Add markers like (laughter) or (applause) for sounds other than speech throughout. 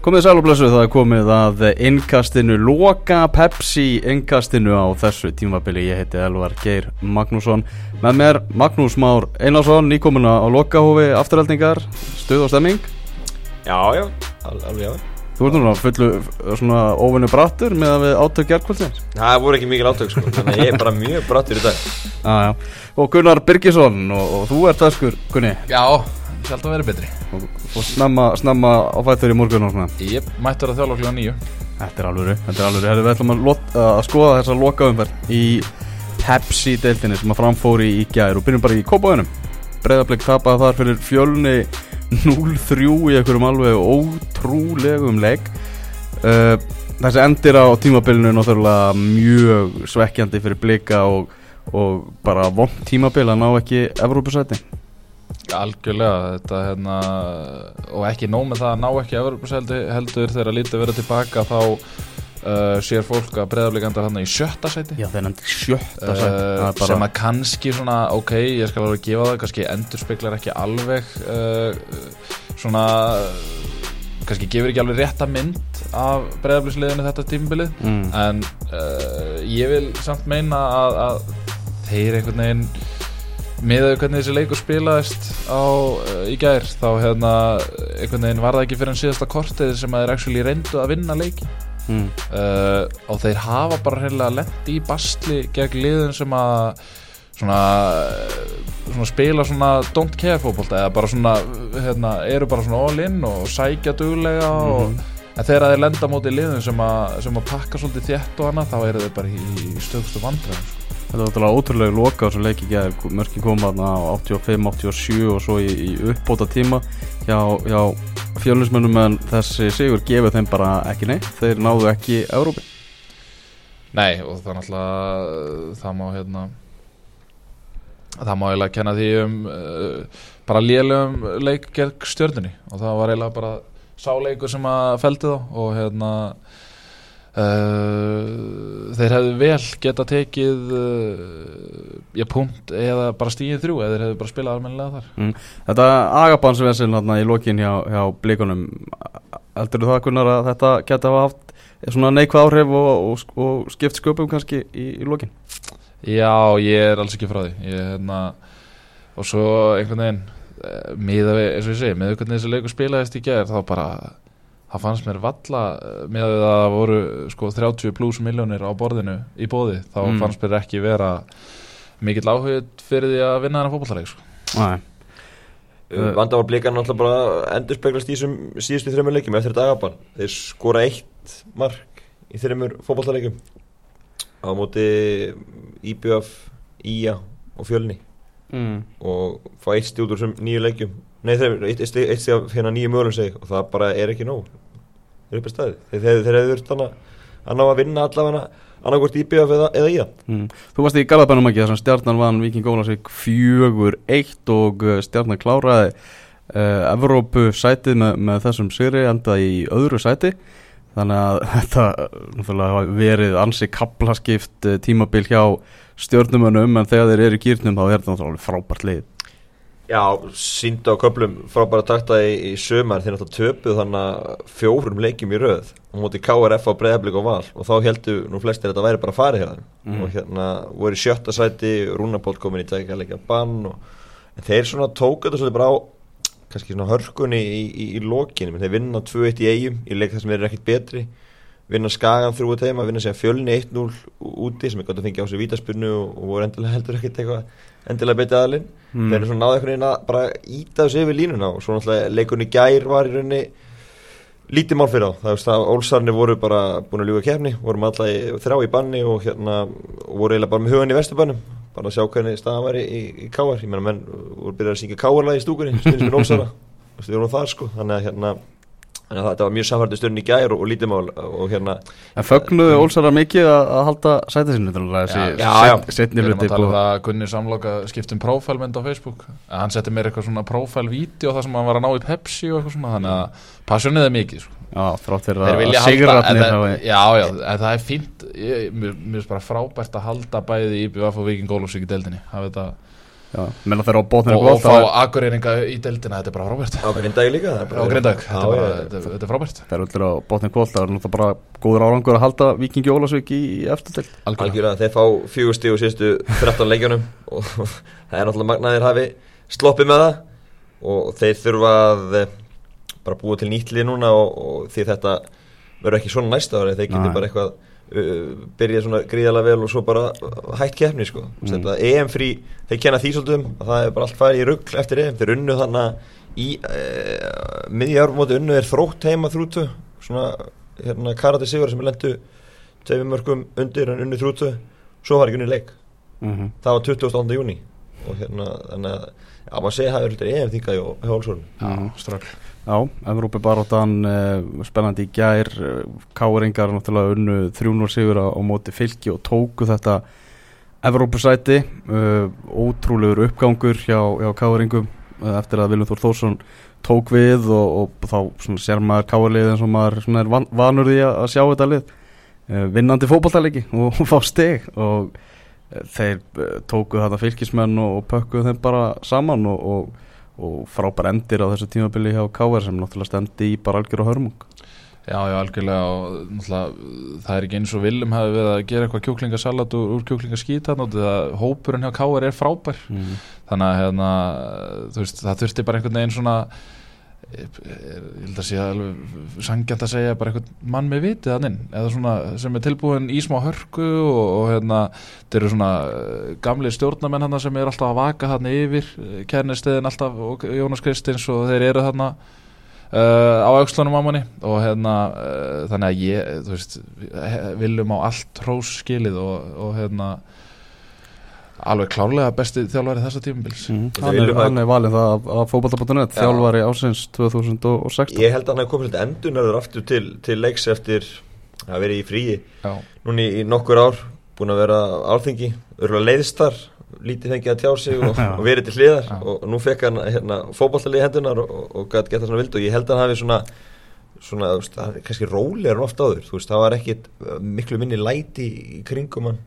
Komið sæl og blessu það er komið að innkastinu Loka Pepsi innkastinu á þessu tímabili. Ég heiti Elvar Geir Magnússon. Með mér Magnús Már Einarsson Nýkomuna á Lokahófi afturhaldningar Stuð og stemming? Já, já, al alveg já Þú ert núna fullu svona óvinnu brattur með að við átök gerðkvöldins Það voru ekki mikil átök sko Þannig að ég er bara mjög brattur í dag. Ah, Og Gunnar Birgisson og, og þú ert öskur Gunni. Já, sjálf að vera betri. Og, og snemma, snemma á fættur í morgun og svona. Jep, mættur að þjála okkur á nýju Þetta er alveg, þetta er Herri, Við ætlum að, lot, að skoða þessa lokaumferð í Pepsi-deltinni sem að framfóri í gær. Og byrjum bara í kópaðunum Breiðarblik tapaði þar fyrir fjölni 0-3 í einhverjum alveg ótrúlegum legg uh, Þessi endir á tímabilinu náttúrulega mjög svekkjandi fyrir blika og, og bara vond tímabil að ná ekki Evrópusæti. Algjörlega, þetta hérna og ekki nóg með það að ná ekki Evropaseldi heldur þegar lítið verið tilbaka þá uh, sér fólk að breyðarblikandar hann í sjötta sæti. Já sjötta sæti. Uh, bara- sem að kannski svona, ok, ég skal alveg gefa það kannski endur speklar ekki alveg uh, svona kannski gefur ekki alveg rétta mynd af breyðarbliksliðinu þetta tímabilið. Mm. en ég vil samt meina að, að þeir einhvern veginn miðaðu hvernig þessi leikur spilaðist á, uh, í gær þá hérna einhvern veginn var það ekki fyrir en síðasta kortið sem að þeir actually reyndu að vinna leiki Mm. uh, og þeir hafa bara hreinlega lent í bastli gegn liðin sem að svona, uh, svona spila svona don't care fótbolta eða bara svona hérna, eru bara svona all in og sækja duglega og En þegar þeir lenda móti liðum sem að, sem að pakka svolítið þétt og annað þá eru þeir bara í, í stöðustu vandræðum sko. Þetta var náttúrulega ótrúlega loka á þessu leiki gæði Mörki kom þarna á 85-87 og svo í, í uppbóta tíma hjá, hjá fjölusmönnum en þessi sigur gefur þeim bara ekki neitt. Þeir náðu ekki Európi Nei og það er náttúrulega það má hérna það má eiginlega kenna því um uh, bara lélegum leik gegn stjörnunni. Og það var eiginlega bara sáleikur sem að feldi þá og hérna uh, þeir hefðu vel geta tekið uh, ég punkt eða bara stíðið þrjú eða þeir hefðu bara spilað almennilega þar. Þetta agabansvesin hérna í lokin hjá, hjá blikunum Heldur þú það kunnar að þetta geti hafa haft svona neikvæð áhrif og, og, og skipt sköpum kannski í, í lokin? Já, ég er alls ekki frá því. Ég, hérna, og svo einhvern veginn eh, miða við, eins og ég segi, miða við hvernig þessi leikur spilaðist í gerð þá bara, það fannst mér valla eh, við að það voru sko 30 pluss miljónir á borðinu í bóði, þá Mm. fannst mér ekki vera mikill áhugð fyrir því að vinna þennan fótballleik sko. Nei, uh, Vandamál blikar náttúrulega bara endur speglast í þessum síðustu þreymur leikjum eftir agaban Þeir skora eitt mark í þreymur fótballtaleikjum á móti IBF, IA og Fjölni mm. og fá eitt stíð út úr þessum nýju leikjum Nei, þeir, eitt, stíð af hérna nýju mögulegum seg og það bara er ekki nóg. Þeir eru upp að staði Þeir, þeir, þeir hefur þurft að ná að vinna allavega annarkvort IBF eða, eða IA Mm. Þú varst í Garðabænum ekki þar sem stjarnan vann Viking Ólasvík fjögur eitt og uh, stjarnan kláraði uh, Evrópu sætið með, með þessum sigri enda í öðru sæti. Þannig að (laughs) þetta verið ansi kaplaskipt uh, tímabil hjá stjörnumönum en þegar þeir eru í gýrnum þá er þetta frábært lið Já, síndu á köplum frábæra takta í, í sömar þeir náttúrulega töpuð þannig fjórum leikjum í röð og móti KRF á breyðablík og val og þá heldur nú flestir að þetta væri bara farið þeim Mhm. og hérna voru sjötta sæti Rúnaból komin í tækja bann og en þeir svona tóku þetta svolítið bara á kannski svona hörkunni í, í, í lokinu, þeir vinna 2-1 í eigum í leik þar sem þeir eru ekkert betri vinna Skagan þrjú að teima, vinna sér fjölni 1-0 úti sem er gott að fengja á sig vítaspunnu og, og voru endilega heldur ekkert eitthvað endilega betið aðlinn Mm. þeir eru svona náðu einhvern veginn að bara íta þessu yfir línuna og svo náttúrulega leikunni gær var í rauninni lítið mál fyrir á það veist að Ólsarni voru bara búin að ljúga kefni voru með alla í, banni og hérna og voru eiginlega bara með hugan í vesturbannum bara að sjá hvernig staðan væri í, í, í káar ég meina menn voru byrjað að syngja káarlega í stúkunni stundins með Ólsara. (laughs) Þú þannig að þetta var mjög samfærdi stundin í gær og, og lítið mál og hérna En fögnuðu Ólsara mikið að, að halda sætið sinni til að þessi Já, já, já. setni Við erum að tala um það að Gunni Samloka skiptum prófælmynd á Facebook. Að hann setti mér eitthvað svona prófælvídeó þar sem hann var að ná í Pepsi og eitthvað svona þannig að passionið er mikið sko. Já, þrátt fyrir að hafi Já, já, en það er fínt. Ég, Mér finnst bara frábært að halda bæði í IBF og Viking Ólafsvík í deildinni þetta Já, menna þeirra á bótnir og, og fá akureyringa í deildina, þetta er bara frábært. Á Grindag líka það er á Grindag, Já, þetta, er er frábært. Þeir eru allir á bótnir kvöld Það er náttúrulega bara góður árangur að halda Vikingi Ólasvík í, í eftirtild Algjörlega, þeir fá fjögur stíu síðustu 13 leikjunum (laughs) og það er náttúrulega magnaðir hafi sloppið með það. Og þeir þurfa að eh, bara búa til nýtt lið núna og, og því þetta verður ekki svona næsta ári þeir Nei. bara eitthvað uh, byrjað svona gríðalega vel og svo bara hætt keppni sko. Mm. EM frí, þeir kenna því svolítið um að það er bara allt farið í rugg eftir EM þeir unnu þannig í uh, miðjárf móti unnu er þrótt heima þrútu svona hérna karate sigur sem er lendu tveimur mörgum undir en unnu þrútu svo var ekki unni leik mm -hmm. það var 28. júni og hérna þannig að já, maður að það er EM þinga í Hólsvörn Mhm. strögl Já, Evrópi baróttan uh, spennandi í gær. Káringar náttúrulega unnu 300 sigur á, á móti fylki og tóku þetta Evrópusæti. Uh, ótrúlegur uppgangur hjá, hjá Káringum uh, eftir að Viljum Þór Þórsson tók við og, og þá sér maður Kárlið eins og maður er van, vanur því að, sjá þetta lið. Vinnandi fótballtaleiki og, fá stig og þeir tóku þetta fylkismenn og, og pökkuðu þeim bara saman og, og og frábær endir á þessu tímabili hjá KR sem náttúrulega stendi í bara algjör og hörmung Já, já, algjörlega og náttúrulega það er ekki eins og viljum hafi verið að gera eitthvað kjúklingasalat úr, úr og það hópurinn hjá Káar er frábær mm. þannig að hérna, veist, það þurfti bara einhvern veginn svona ég held að sé alveg sangjant að segja bara einhvern mann með vitið hann inn. Eða svona sem er tilbúin í smá hörku og, og hérna þeir eru svona eh, gamli stjórnamenn hann sem er alltaf að vaka hann yfir kernisteðin alltaf og Jónas Kristins og þeir eru hann Uh, á aukslunum á manni. Og hérna uh, þannig að ég, þú veist viljum á allt hrós skilið og, og hérna alveg klárlega besti þjálfari þessa tímubils Mm. Hann, er, að- hann er valið það af, af fótballta.net Já. þjálfari ásins 2016 ég held að hann hefði komið svolítið endunarður aftur til, til leiks eftir að vera í fríi Já, núni í nokkur ár búin að vera álþingi, örgulega leiðstar lítið fengið að tjá sig og, (laughs) og verið til hliðar Já. og nú fekk hann hérna, fótballtalið hendunar og, og, og gæti geta svona vild og ég held að hann hafi svona svona, það er kannski rólegar en oft áður, þú veist, það var ekkit miklu minni læti í kringum hann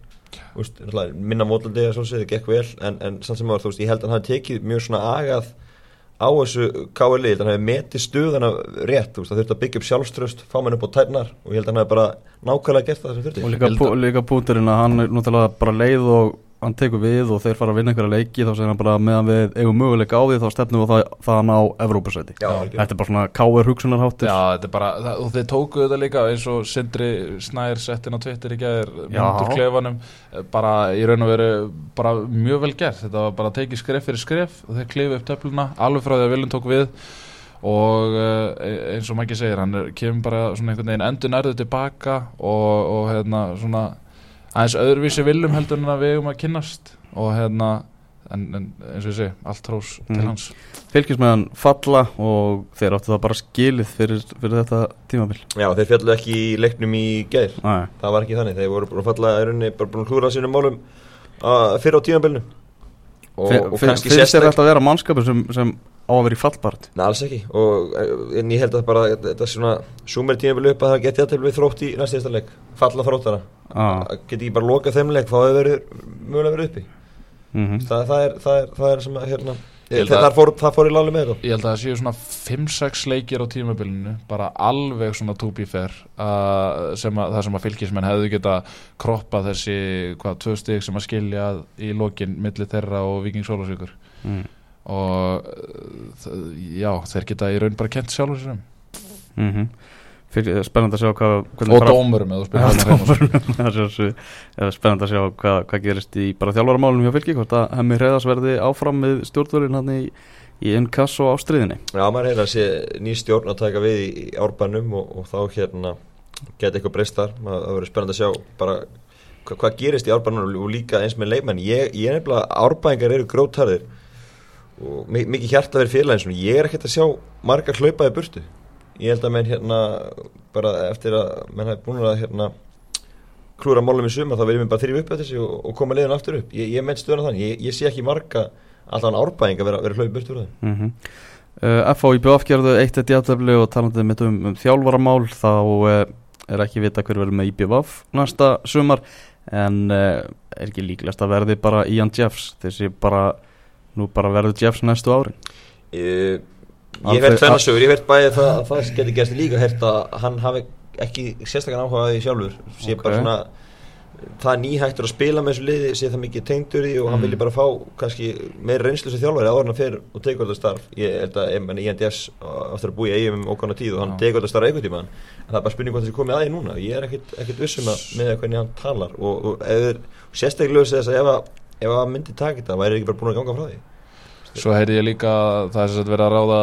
náttúrulega minna mótlandi að svolítið, það gekk vel, en, en samt sem var, þú veist, ég held að hann hafi tekið mjög svona agað á þessu KLI, hann hefði metið stöðana rétt, þú veist, það þurfti að byggja upp sjálfströst fá mann upp á tærnar og ég held að hann hefði bara nákvæmlega gert það sem þurfti. Og líka, Held að- líka púnturinn að hann er náttúrulega bara leið og hann tekur við og þeir fara að vinna einhverja leiki þá segir hann bara meðan við eigum möguleika á því þá stefnum við það, það á algjörlega. Þetta er bara svona káir hugsunarháttur. Já, þetta er bara, það, og þeir tóku þetta líka eins og Sindri Snær settin á Twitter í gæðir myndur klefanum eh, bara í raun og veru bara mjög vel gert, þetta var bara að tekið skref fyrir skref og þeir klifu upp töfluna alveg frá því að Viljum tók við. Og uh, eins og Maggi segir hann kemur bara svona einhvern veginn endur nærðu tilbaka og, og hérna svona aðeins öðruvísi Viljum heldur en að við eigum að kynnast. Og hérna en, en eins og ég segi, allt hrós Mhm. til hans. Fylgismenn falla og þeir áttu það bara skilið fyrir, fyrir þetta tímabil. Já, þeir fjallu ekki í leiknum í Næ, það var ekki þannig, þeir voru búin að falla í rauninni, bara búin að klúra sínum málum uh, fyrir á tímabilinu. Og, og kannski Finnst þér sérstak þetta að vera mannskapur sem, sem á að vera í fallbart Nei, alls ekki. Og eh, en ég held að bara þetta er svona súmer tímabili upp að það geti jættil við þrótt í næst leik. Falla þróttara, ah, geti ekki bara lokað þeim leik þá hefur verið mögulega verið uppi. Mm það, það, er, það, er, það er sem að hérna, það, að- fór, það fór í láli með þetta Ég held að það séu svona 5-6 leikir á tímabilinu bara alveg svona fair uh, sem að, það sem að fylgismenn hefðu geta kroppað þessi hvað, tvö stig sem að skilja í lokin milli þeirra og Viking Sólasvíkur. Mm, og það- já, þeir geta í raun bara kent sjálfur sér um. Mm Fyrir, Spennandi að sjá hvað hvernig og dómurum er (laughs) eh, spennandi að sjá hvað, hvað gerist í bara þjálfaramálunum hjá fylki hvort að hemmi hreðas verði áfram með stjórnvölin hann í, í innkass og ástriðinni Já, maður hefði að sé ný stjórn að taka við í, í árbænum og, og þá hérna geti eitthvað breyst þar, Ma- það verður spennandi að sjá bara hva, hvað gerist í árbænum og líka eins með leikmenn, ég, ég er nefnilega árbæningar eru grótarðir og mi- mikið hjarta verið félagin svona, ég er ekkert að sjá marga hlaupa í burtu ég held að menn hérna bara eftir að menn hafi búin að hérna klúra málum í suma þá viljum við bara þrýfa upp eftir sig og, og koma liðan aftur upp ég, ég menn stöðuna þannig, ég, ég sé ekki marga allan árbæðing að vera, vera hlaupa í burtu úr það mm -hmm. uh, F.A. í BF gerðu eitt eitt játefli og talandi mitt um, um þjálfaramál þá uh, er ekki vita hver verður með IBVF næsta sumar en uh, er ekki líklegast að verði bara Ian Jeffs þessi bara nú bara verður Jeffs næstu árin. Ég, ég hert tvennasögur, ég hef hert bæði það að það geti gerst líka hert að hann hafi ekki sérstaklega áhuga á því sjálfur. Sé Ok. bara svona það nýhættur að spila með þessu liði sé það mikið tengdur í og hann Mm. vilji bara fá kannski meira reynslu sem áður en hann fer og tegur þetta starf. Ég held að INDS aftur að búi í eigum um okkona tíð og hann tegur þetta starf einhvern tíma en það er bara spurning hvað þessi komið að því núna. Ég er ekkit, ekkit vissum að með hvernig hann talar og, og, og sérstaklega lögst þess að ef að ef að myndi taka þetta væri ekki bara búin að ganga frá því Svo heyrði ég líka að það er sagt verið að ráða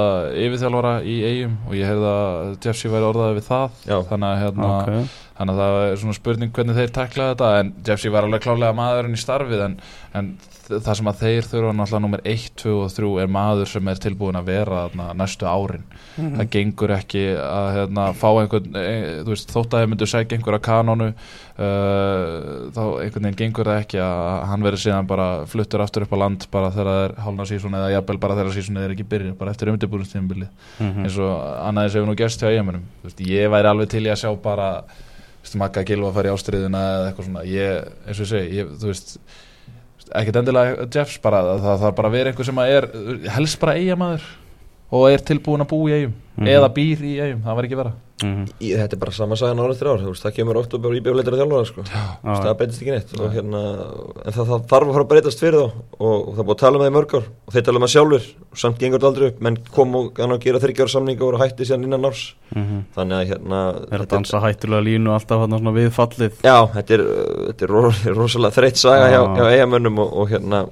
yfirþjálfara í eigum og ég heyrði að Jeffsy væri orðaði við það Já. þannig að, hérna, Ok. þannig að það er svona spurning hvernig þeir takla þetta en Jeffsy var alveg klálega maðurinn í starfið en, en það sem að þeir þurfa náttúrulega nummer 1, 2 og 3 er maður sem er tilbúin að vera þarna, næstu árin. Það gengur ekki að hérna, fá einhvern e, þú veist, þótt að þeir myndu segja einhverja kanónu uh, þá einhvern veginn gengur það ekki að hann verður síðan bara fluttur aftur upp á land bara þegar það er hálna sísón eða jafnvel bara þegar sísón er ekki byrja bara eftir umdibúrumstíðanbili Mhm. eins og annaðins hefur nú gerst hjá eigamennum ég væri alveg til í að sjá bara Magga Gilva fara í ástriðuna eða eitthvað svona. Ég, eins og ég segi, ég, þú veist ekkert endilega Jeffs bara það þarf bara að vera einhver sem er helst bara eigamæður og er tilbúin að búa í eigum Mhm. eða býr í eigum, það var ekki vera Mhm. Í, þetta er bara sama sagan ára eftir ár þú veist, það kemur oft og bara í bjöfleitur að þjálfara sko. Það breytist ekki neitt og, hérna, en það, það þarf að fara að breytast fyrir þá og, og það er búið að tala með það í mörg ár og þeir tala um það sjálfur og samt gengur þetta aldrei upp menn kom og gera þryggjára samninga og hætti síðan innan árs Mhm. þannig að hérna Er að dansa hættulega línu alltaf hann svona við fallið Já, þetta er, þetta er ro rosalega þreytt saga hjá, Já. hjá eigamönnum og, og hérna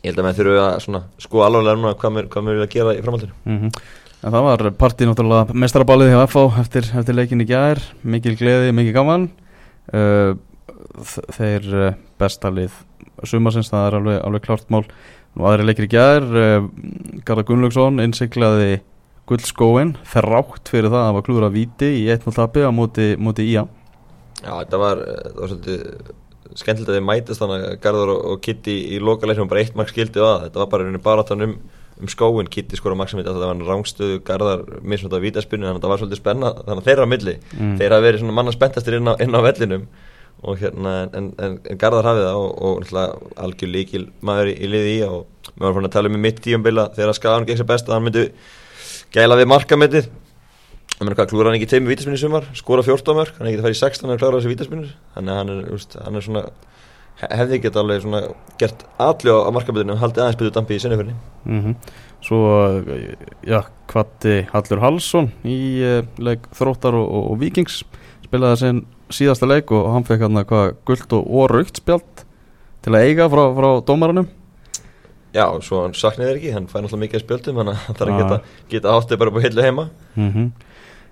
ég held að menn þurfu að sko alvarlega núna hvað hvað mér vilja gera í framhaldinu. Mhm. En það var partí náttúrulega mestarabálið hjá FH eftir, eftir leikin í gær. Mikil gleði, mikil gaman. Uh, þeir uh, besta lið sumarsins, það er alveg, alveg klart mál. Nú aðri leikir í gær uh, Garðar Gunnlaugsson innsiklaði guldskóin þrátt fyrir það að hafa klúður að víti í 1-0 tapi á móti, móti IA Já, þetta var, það var svolítið skemmtilegt að þið mætast þannig að Garðar og, og Kitty í lokaleiknum bara eitt mark skildi á það. Þetta var bara einu baráttan um, um skóin Kitty skora maksimit að þetta var rángstöðu Garðar misnótt af vítaspinnu þannig að þetta var svolítið spenna þannig að þeirra á milli. Mm. þeir hafa verið svona manna spenntastir inn á, inn á vellinum. Og hérna en, en, en Garðar hafið það og, og náttúrulega algjör líkil maður í, í liði í og við varum að tala um í mitt tíumbila þegar skaðan gekk sér best að hann myndi gæla við markametið ég meina hvað, klúra hann ekki vítaspinni í sumar? Skora 14 mörg, hann er ekki að í 16 að klára þessi vítaspinnur þannig að hann er, úst, hann er svona he- hefði geta alveg svona gert allu á markametinu og haldið aðeins byrju dampi í sinniförni mm Svo, uh, já, kvatti Hallur Hallsson í uh, leik Þróttar og, og, og Víkings. Spilaði sinn síðasta leik og hann fekk hann hvað guld og, raukt spjald til að eiga frá, frá dómaranum. Já, svo hann saknaði ekki, hann fær náttúrulega mikið að að hann (laughs) þarf að Ah. geta, geta áttið bara upp á hillu heima. Mm -hmm.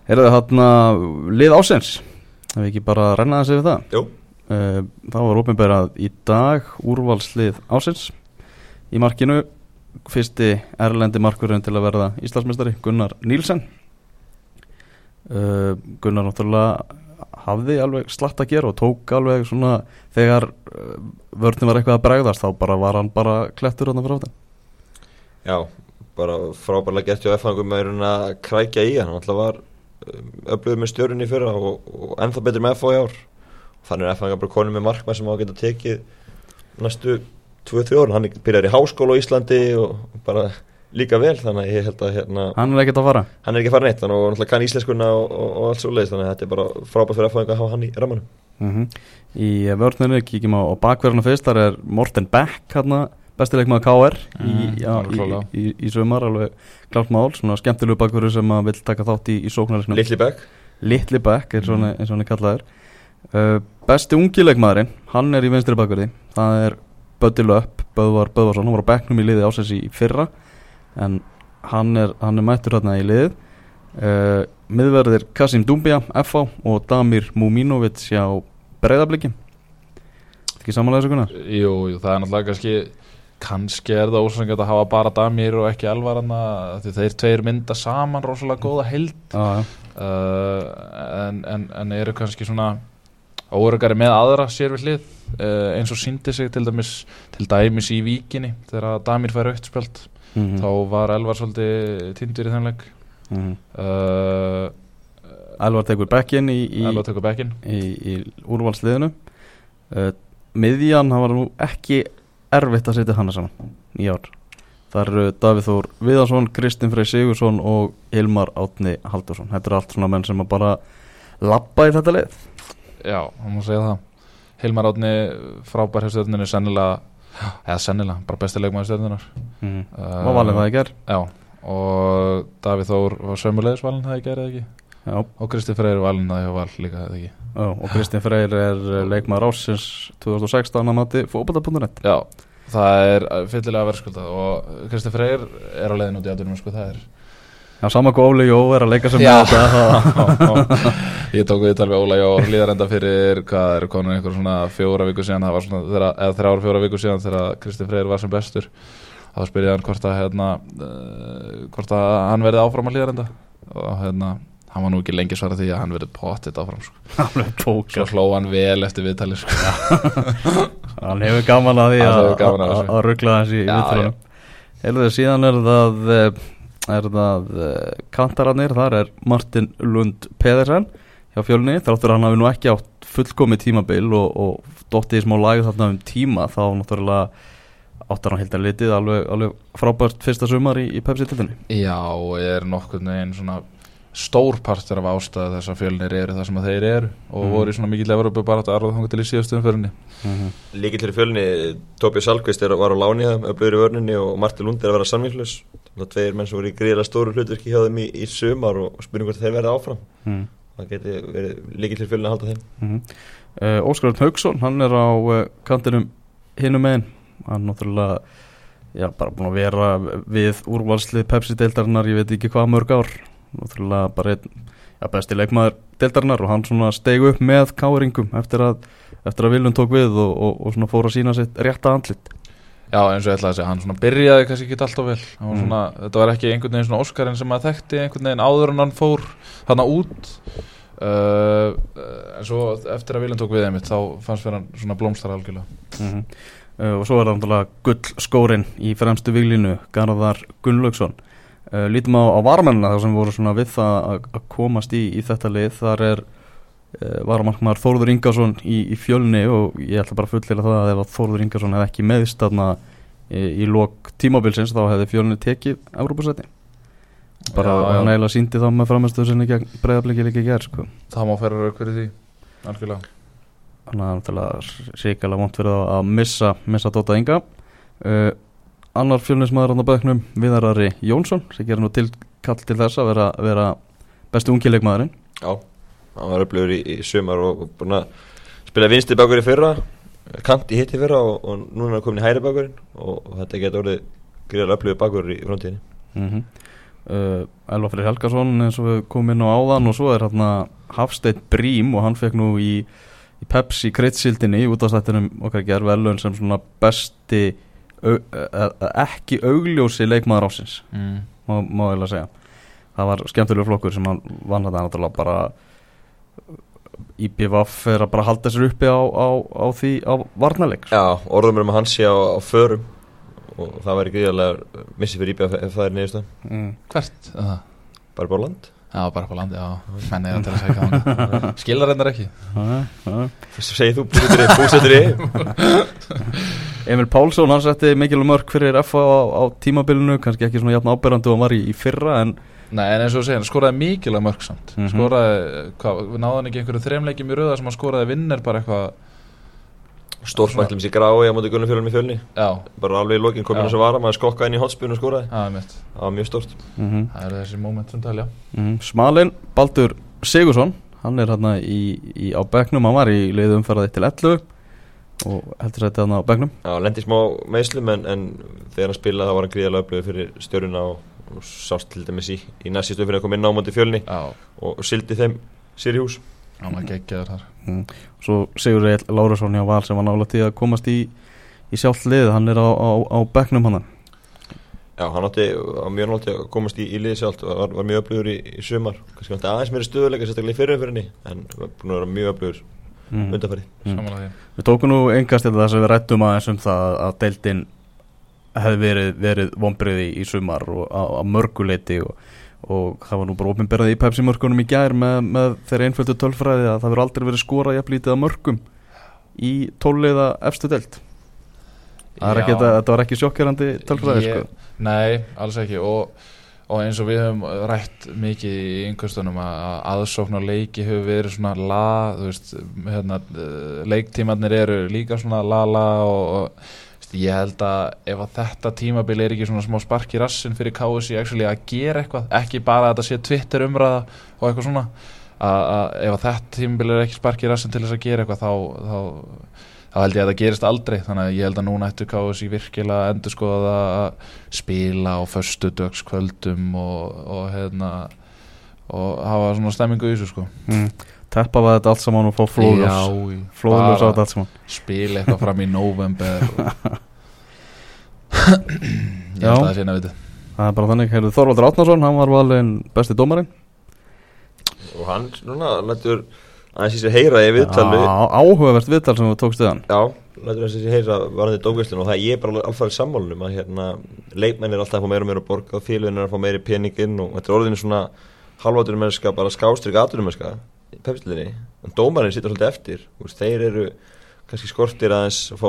Er það hann lið ásens Ef við ekki bara að renna þessi við það. Jú, uh, Það var opinberað í dag úrvalslið ásens í markinu fyrsti erlendi markurinn til að verða Íslandsmeistari Gunnar Nílsen uh, Gunnar náttúrulega hafði alveg slatt að gera og tók alveg svona þegar uh, vörnum var eitthvað að bregðast þá bara var hann bara klettur hann frá þetta Já, bara frábærlega gert hjá raun að krækja í hann, hann alltaf var öflöður með stjórnir í fyrra og, og ennþá betur með F-fá í ár. Þannig er F-fangar bara konum með markmað sem á að geta tekið næstu 2-3 árin, hann byrjar í háskóla á Íslandi og bara líka vel þannig að ég held að hérna, Hann er ekkert að fara? hann er ekki farin eitt þannig og náttúrulega kann íslenskunna og, og, og allt svo leiðist þannig að þetta er bara frábært fyrir að hafa hann í rammanum. Mm Í vörninu kíkjum á, bakverðina fyrst. Þar er Morten Beck hérna bestileikmaður KR í, Mm, já, í, í, í sumar alveg klárt mál, svona skemmtilegu bakverður sem að vil taka þátt í, í sóknarisnum Litli Beck Litli Beck er svona, Mm. eins og hann er kallaður. Uh, Besti ungileikmaðurinn hann er í vinstri bakverði. Það er Böddi Löpp, Böðvar Böðvarsson. Hann var á bekknum í liði ásins í fyrra en hann er, hann er mættur hérna í liðið. Uh, miðverðir Kasim Dumbia, FH og Damir Muminovic hjá Breiðabliki. Ekki samanlega þessu kunnar Jú, jú, það er náttúrulega kannski kannski er það ósangjart að hafa bara Damir og ekki Elvaranna því þeir tveir mynda saman rosalega góða held ah, uh, en, en, en eru kannski svona órugari með aðra sér við hlið uh, eins og síndi sig til dæmis til dæmis í víkinni þegar Damir fær aukt spjöld mm þá var Elvar svolítið tindur í þeim leik. -hmm. uh, Elvar tekur bekkin í, í, í, í úrvalsliðinu. Uh, miðjan, það var nú ekki erfitt að setja hana saman í ár. Það eru Davíð Þór Viðarsson, Kristinn Frey Sigursson og Hilmar Átni Haldursson Þetta er allt svona menn sem að bara lappa í þetta leið Já, það má segja það. Hilmar Átni frábær hjá stjórninu sennilega, eða sennilega, bara besti leikmaður stjórnunar mm. Var valið það í ger? Já, og Davíð Þór var sömulegis valin það í gerð ekki Já, og Kristi Freyr valin það hjá val líka já og Kristinn Freyr er leikmaður ásins 2016 að mati fókbalta.net Já, það er fyllilega verðskuldað og Kristi Freyr er á leiðin út í aðdurum sko það er Já, sama hvað Óli Jó er að leika sem Já. (laughs) Ég tók við talveg Óla Jó hlýðar enda fyrir hvað er konur einhver svona fjóra viku síðan? Það var svona, þeirra, eða þrjára fjóra viku síðan þegar Kristi Freyr var sem bestur. Þá spyr ég hann hvort að hérna, uh, hvort að hann verði áfram að hlýðar enda og hérna hann var nú ekki lengi svara því að hann verði pottitt áfram sko. (laughs) Tók svo hló hann vel eftir viðtali sko. Hann hefur gaman að því (laughs) Hann að, ruggla þessi viðtölunum Heldur síðan er það eh, er það eh, kantararnir, þar er Martin Lund Pedersen hjá fjölni, þráttur að hann hafi nú ekki átt fullkomi tímabil og, og dottið í smá lagi þarna um tíma þá náttúrulega áttar hann hildan litið alveg, alveg frábært fyrsta sumar í, í Pepsi-tildinni Já, og er nokkurn veginn svona stór partur af ástæðu þess að fjölnir eru það sem að þeir eru og Mhm. voru í svona mikill Evropu bara að arða þangar til í síðastu umferðinni. Líkil til fjölni, Tóbi Salkvist er, var á láni það með blöður í vörninni og Marti Lund er að vera samvíklus Það er tveir menn sem voru í gríðilega stóru hlutverki hjá þeim í, í sumar og spurning hvort þeir verði áfram. Mm. Það geti verið líkil til fjölni að halda þeim. Mm uh, Óskar Örn Haugsson, hann er á uh, kantinum hinum megin. Hann náttúrulega já, bara búin að vera við úrvalslið Pepsi-deildarinnar, ég veit ekki hvað mörg ár náttúrulega bara einn já, besti leikmaður deildarinnar og hann svona steig upp með káringum eftir að eftir að Viljum tók við og, og, og svona fór að sína sitt rétta andlit. Já, eins og ég ætlaði að segja, hann svona byrjaði kannski ekki alltaf vel. Hann var Mm. svona, þetta var ekki einhvern veginn svona Óskarinn sem að þekkti einhvern veginn áður en hann fór þarna út. Uh, en svo eftir að Viljum tók við einmitt þá fannst fyrir hann svona blómstar algjörlega. Mm uh, og svo er það náttúrulega gull skórin í fremstu viglinu Garðar Gunnlaugsson uh, lítum á, á varmennina þar sem voru svona við það að, komast í, í þetta lið. Þar er uh, varamarkmaður Þórður Ingarsson í, í fjölni og ég ætla bara að fullera það að ef að Þórður Ingarsson hefði ekki meðist þarna í, í lok tímabilsins þá hefði fjölni tekið Európa-sæti bara hann eiginlega síndi þá með gegn breyðabliki líka í gerð sko. Það má ferra rauk fyrir því, algjörlega. Þannig að það er sérkjala vant fyrir það að missa, missa Dóta Inga. Uh, annar fjölnismæður á bekknum Viðarari Jónsson sem gerir nú tilkall til þess að vera, vera bestu ungileikmaðurinn Já, hann var upplifur í, í sumar og og búin að spila vinsti bakur í fyrra kant í hitt í fyrra og, og núna er hann komin í hæri bakurinn og, og þetta getur orðið gríðarlega upplifur bakur í framtíðinni mm -hmm. uh, Elva Freyr Helgason eins og við komum inn á áðan og svo er hérna Hafsteinn Brím og hann fekk nú í, í Pepsi kryddsildinni út af stættinum okkar gerð velun sem svona besti ekki augljósi leikmaður ásins mm. má, má ég að segja það var skemmtilegur flokkur sem hann vann þetta náttúrulega bara IPVF er að bara halda sér uppi á, á, á því á varnarleik sko. Já, orðum um að hann sé á, á förum og það væri gríðarlega missi fyrir íbjöð ef það er niðurstað mm. Hvert? er það? bara bara á land Já, bara på landi, já. Menn er til að segja hann (laughs) Skilar reyndar ekki. Fyrst segið þú búsettur í búsettur í. (laughs) Emil Pálsson hann setti mikil mörg fyrir FA á, á tímabilinu kannski ekki svona jafn áberandi og hann var í, í fyrra en Nei, en eins og þú segir, hann skoraði mikilvæg mörg samt. Mhm. Skoraði, hvað, hann ekki einhverju þreimleikjum í rauða sem hann skoraði vinnir bara eitthvað Stórfætlum sér grái á móti Gunnar fjölum í fjölni. Já, bara alveg í lokin Já. þess að vara maður skokka inn í hotspun og skoraði. Það mitt það var mjög stórt. Mm -hmm. Það eru þessi moment sem talja Smalin, Baldur Sigursson hann er hérna í, í, á bekknum. Hann var í leiðu umferðað 1-11 og heldur þetta hann á bekknum. Já, lendi smá meðslum en, en þegar hann spilaði það var hann gríðarlega upplöfu fyrir stjöruna og, og sást til dæmis í, í næst sístu fyrir að koma inn á móti fjölni Já, og, og sildi þeim sér í hús hann var geggjaður þar mm. svo Sigur Eil Lárusson hjá Val sem var nála til að komast í, í sjálft lið hann er á, á, á bekknum hann Já, hann átti á mjög nátti að komast í, í liði sjálft og var, var mjög upplöfur í, í sumar kannski átti aðeins meiri stöðuleika sérstaklega í fyrirumfyrinni en var búin að vera mjög upplöfur mm. undanfæri Mm. Við tókum nú engast til þess að við rættum aðeins um það að deildin hefði verið, verið vonbriði í sumar og á, á mörguleiti og, og það var nú bara ofinberðið í Pepsi mörgunum í gær með, með þeirra einföldu tölfræði að það verið aldrei verið skorað jafnlítið að mörgum í tóliða efstu ekki, þetta, var ekki sjokkjörandi tölfræði Ég- sko. Nei, alls ekki. Og, og eins og við höfum rætt mikið í yngustunum að að aðsókn og leiki hefur verið svona la, veist, hérna, leiktímarnir eru líka svona la la og, og ég held að ef að þetta tímabil er ekki svona smá spark í rassin fyrir KSI að gera eitthvað, ekki bara að þetta sé Twitter umræða og eitthvað svona að, ef að þetta tímabil er ekki spark í rassin til þess að gera eitthvað þá, þá þá held ég að það gerist aldrei þannig að ég held að núna ættu KSI virkilega að endur skoða að spila á föstu dögskvöldum og, og hérna og hafa svona stemmingu í þessu sko mm. Teppa var þetta allt saman og fá flóðljós Flóðljós á þetta allt saman. spila eitthvað fram í november (laughs) ég Já. held að það sé nefnir Það er bara þannig, heyrðu Þorvaldur Átnarsson, hann var valin besti dómarinn. Og hann núna lætur aðeins í sig heyra í viðtalið Já, Áhugavert viðtal sem við tókst við hann. Já, lætur aðeins í sig heyra varðandi dómgæslun og það er ég bara alveg sammálunum að hérna, leikmenn er alltaf að fá meira og meira að borga og félagin er að fá meiri peninginn og þetta er orðinu svona halváturum mennska, bara skástrík aðturum mennska í pepslinni, en dómarinn sittur svolítið eftir, veist, þeir eru kannski skortir aðeins að fá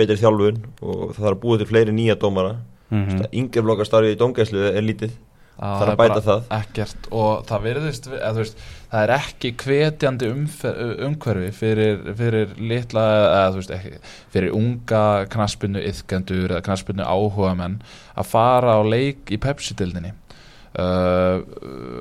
betri þjálfun og það þarf að búa til fleiri nýja dómara. Mm mm. yngri flokkastarfið í dómgæslu er lítið. Þarf að er bæta bara það. ekkert. Og það virðist eða, þú veist, það er ekki hvetjandi umfer, umhverfi fyrir, fyrir litla eða, veist, ekki, fyrir unga knaspinu yðkendur eða knaspinu áhuga menn að fara á leik í Pepsi-dildinni uh,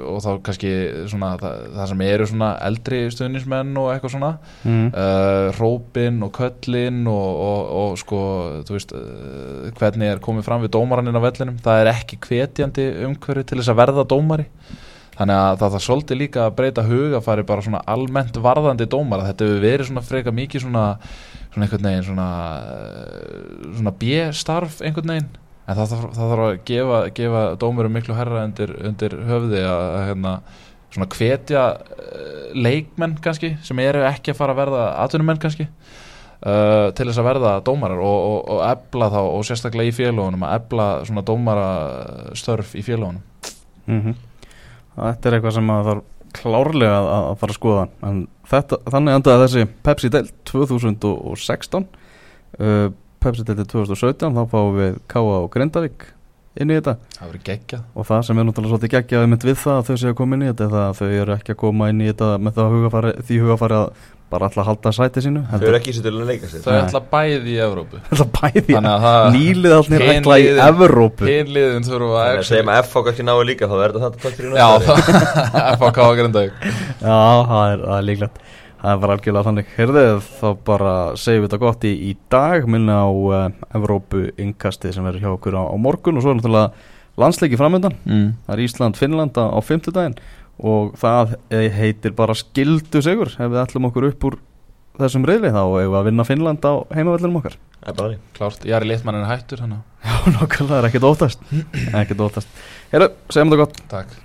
og þá kannski svona, það, það sem eru svona eldri stuðnismenn og eitthvað svona. Mm. uh, hrópin og köllin og, og, og sko veist uh, hvernig er komið fram við dómaraninn á vellinum. Það er ekki hvetjandi umhverju til þess að verða dómari. Þannig að það þarf svolítið líka að breyta hugafari bara svona almennt varðandi dómara. Þetta hefur verið svona freka mikið svona svona einhvern veginn svona, uh, svona B-starf einhvern veginn en það þarf, það þarf að gefa, gefa dómurum miklu herra undir, undir höfði að, hérna, svona hvetja uh, leikmenn kannski sem eru ekki að fara að verða atvinnumenn kannski uh, til þess að verða dómarar og, og, og ebla þá og sérstaklega í félagunum að ebla svona dómarastörf í félagunum Mm Þetta er eitthvað sem að þarf klárlega að, fara að skoða. En þetta, þannig endaði þessi Pepsi Deild 2016 uh, Pepsi Deild 2017 þá fáum við Káa og Grindavík inn í þetta. Það og það sem er náttúrulega svolítið geggjaði mynd við það að þau séu að koma inn í þetta er það að þau eru ekki að koma inn í þetta með það hugafari, því hugafari að bara alltaf halda sæti sínu Þau eru ekki í að leika sér. Þau Nei. ætla bæði í Evrópu. Það bæði Þannig að það- nýlið allir Hin ætla í Evrópu hinliðin þurfa að segjum að FH kannski náðu líka þá verður þetta takk fyrir það FHK og Grindavík. Já, það er, það er líklegt Það bara algjörlega þannig. Heyrðið, þá bara segjum við þetta gott í, í dag. Minna á uh, Evrópu innkasti sem verður hjá okkur á, á morgun og svo er náttúrulega landsleiki framöndan mm. Það er Ísland-Finnland á, á fimmtudaginn og það heitir bara skildu sigur ef við ætlum okkur upp úr þessum reyðli þá eigum við að vinna Finnland á heimavellinum okkar. Það er bara þannig klárt, ég er í litmannin hættur hana. (laughs) Já, nokkulega, er ekkert óttast. (clears throat) Ekkert óttast. Heyrðu, segjum þetta gott. Takk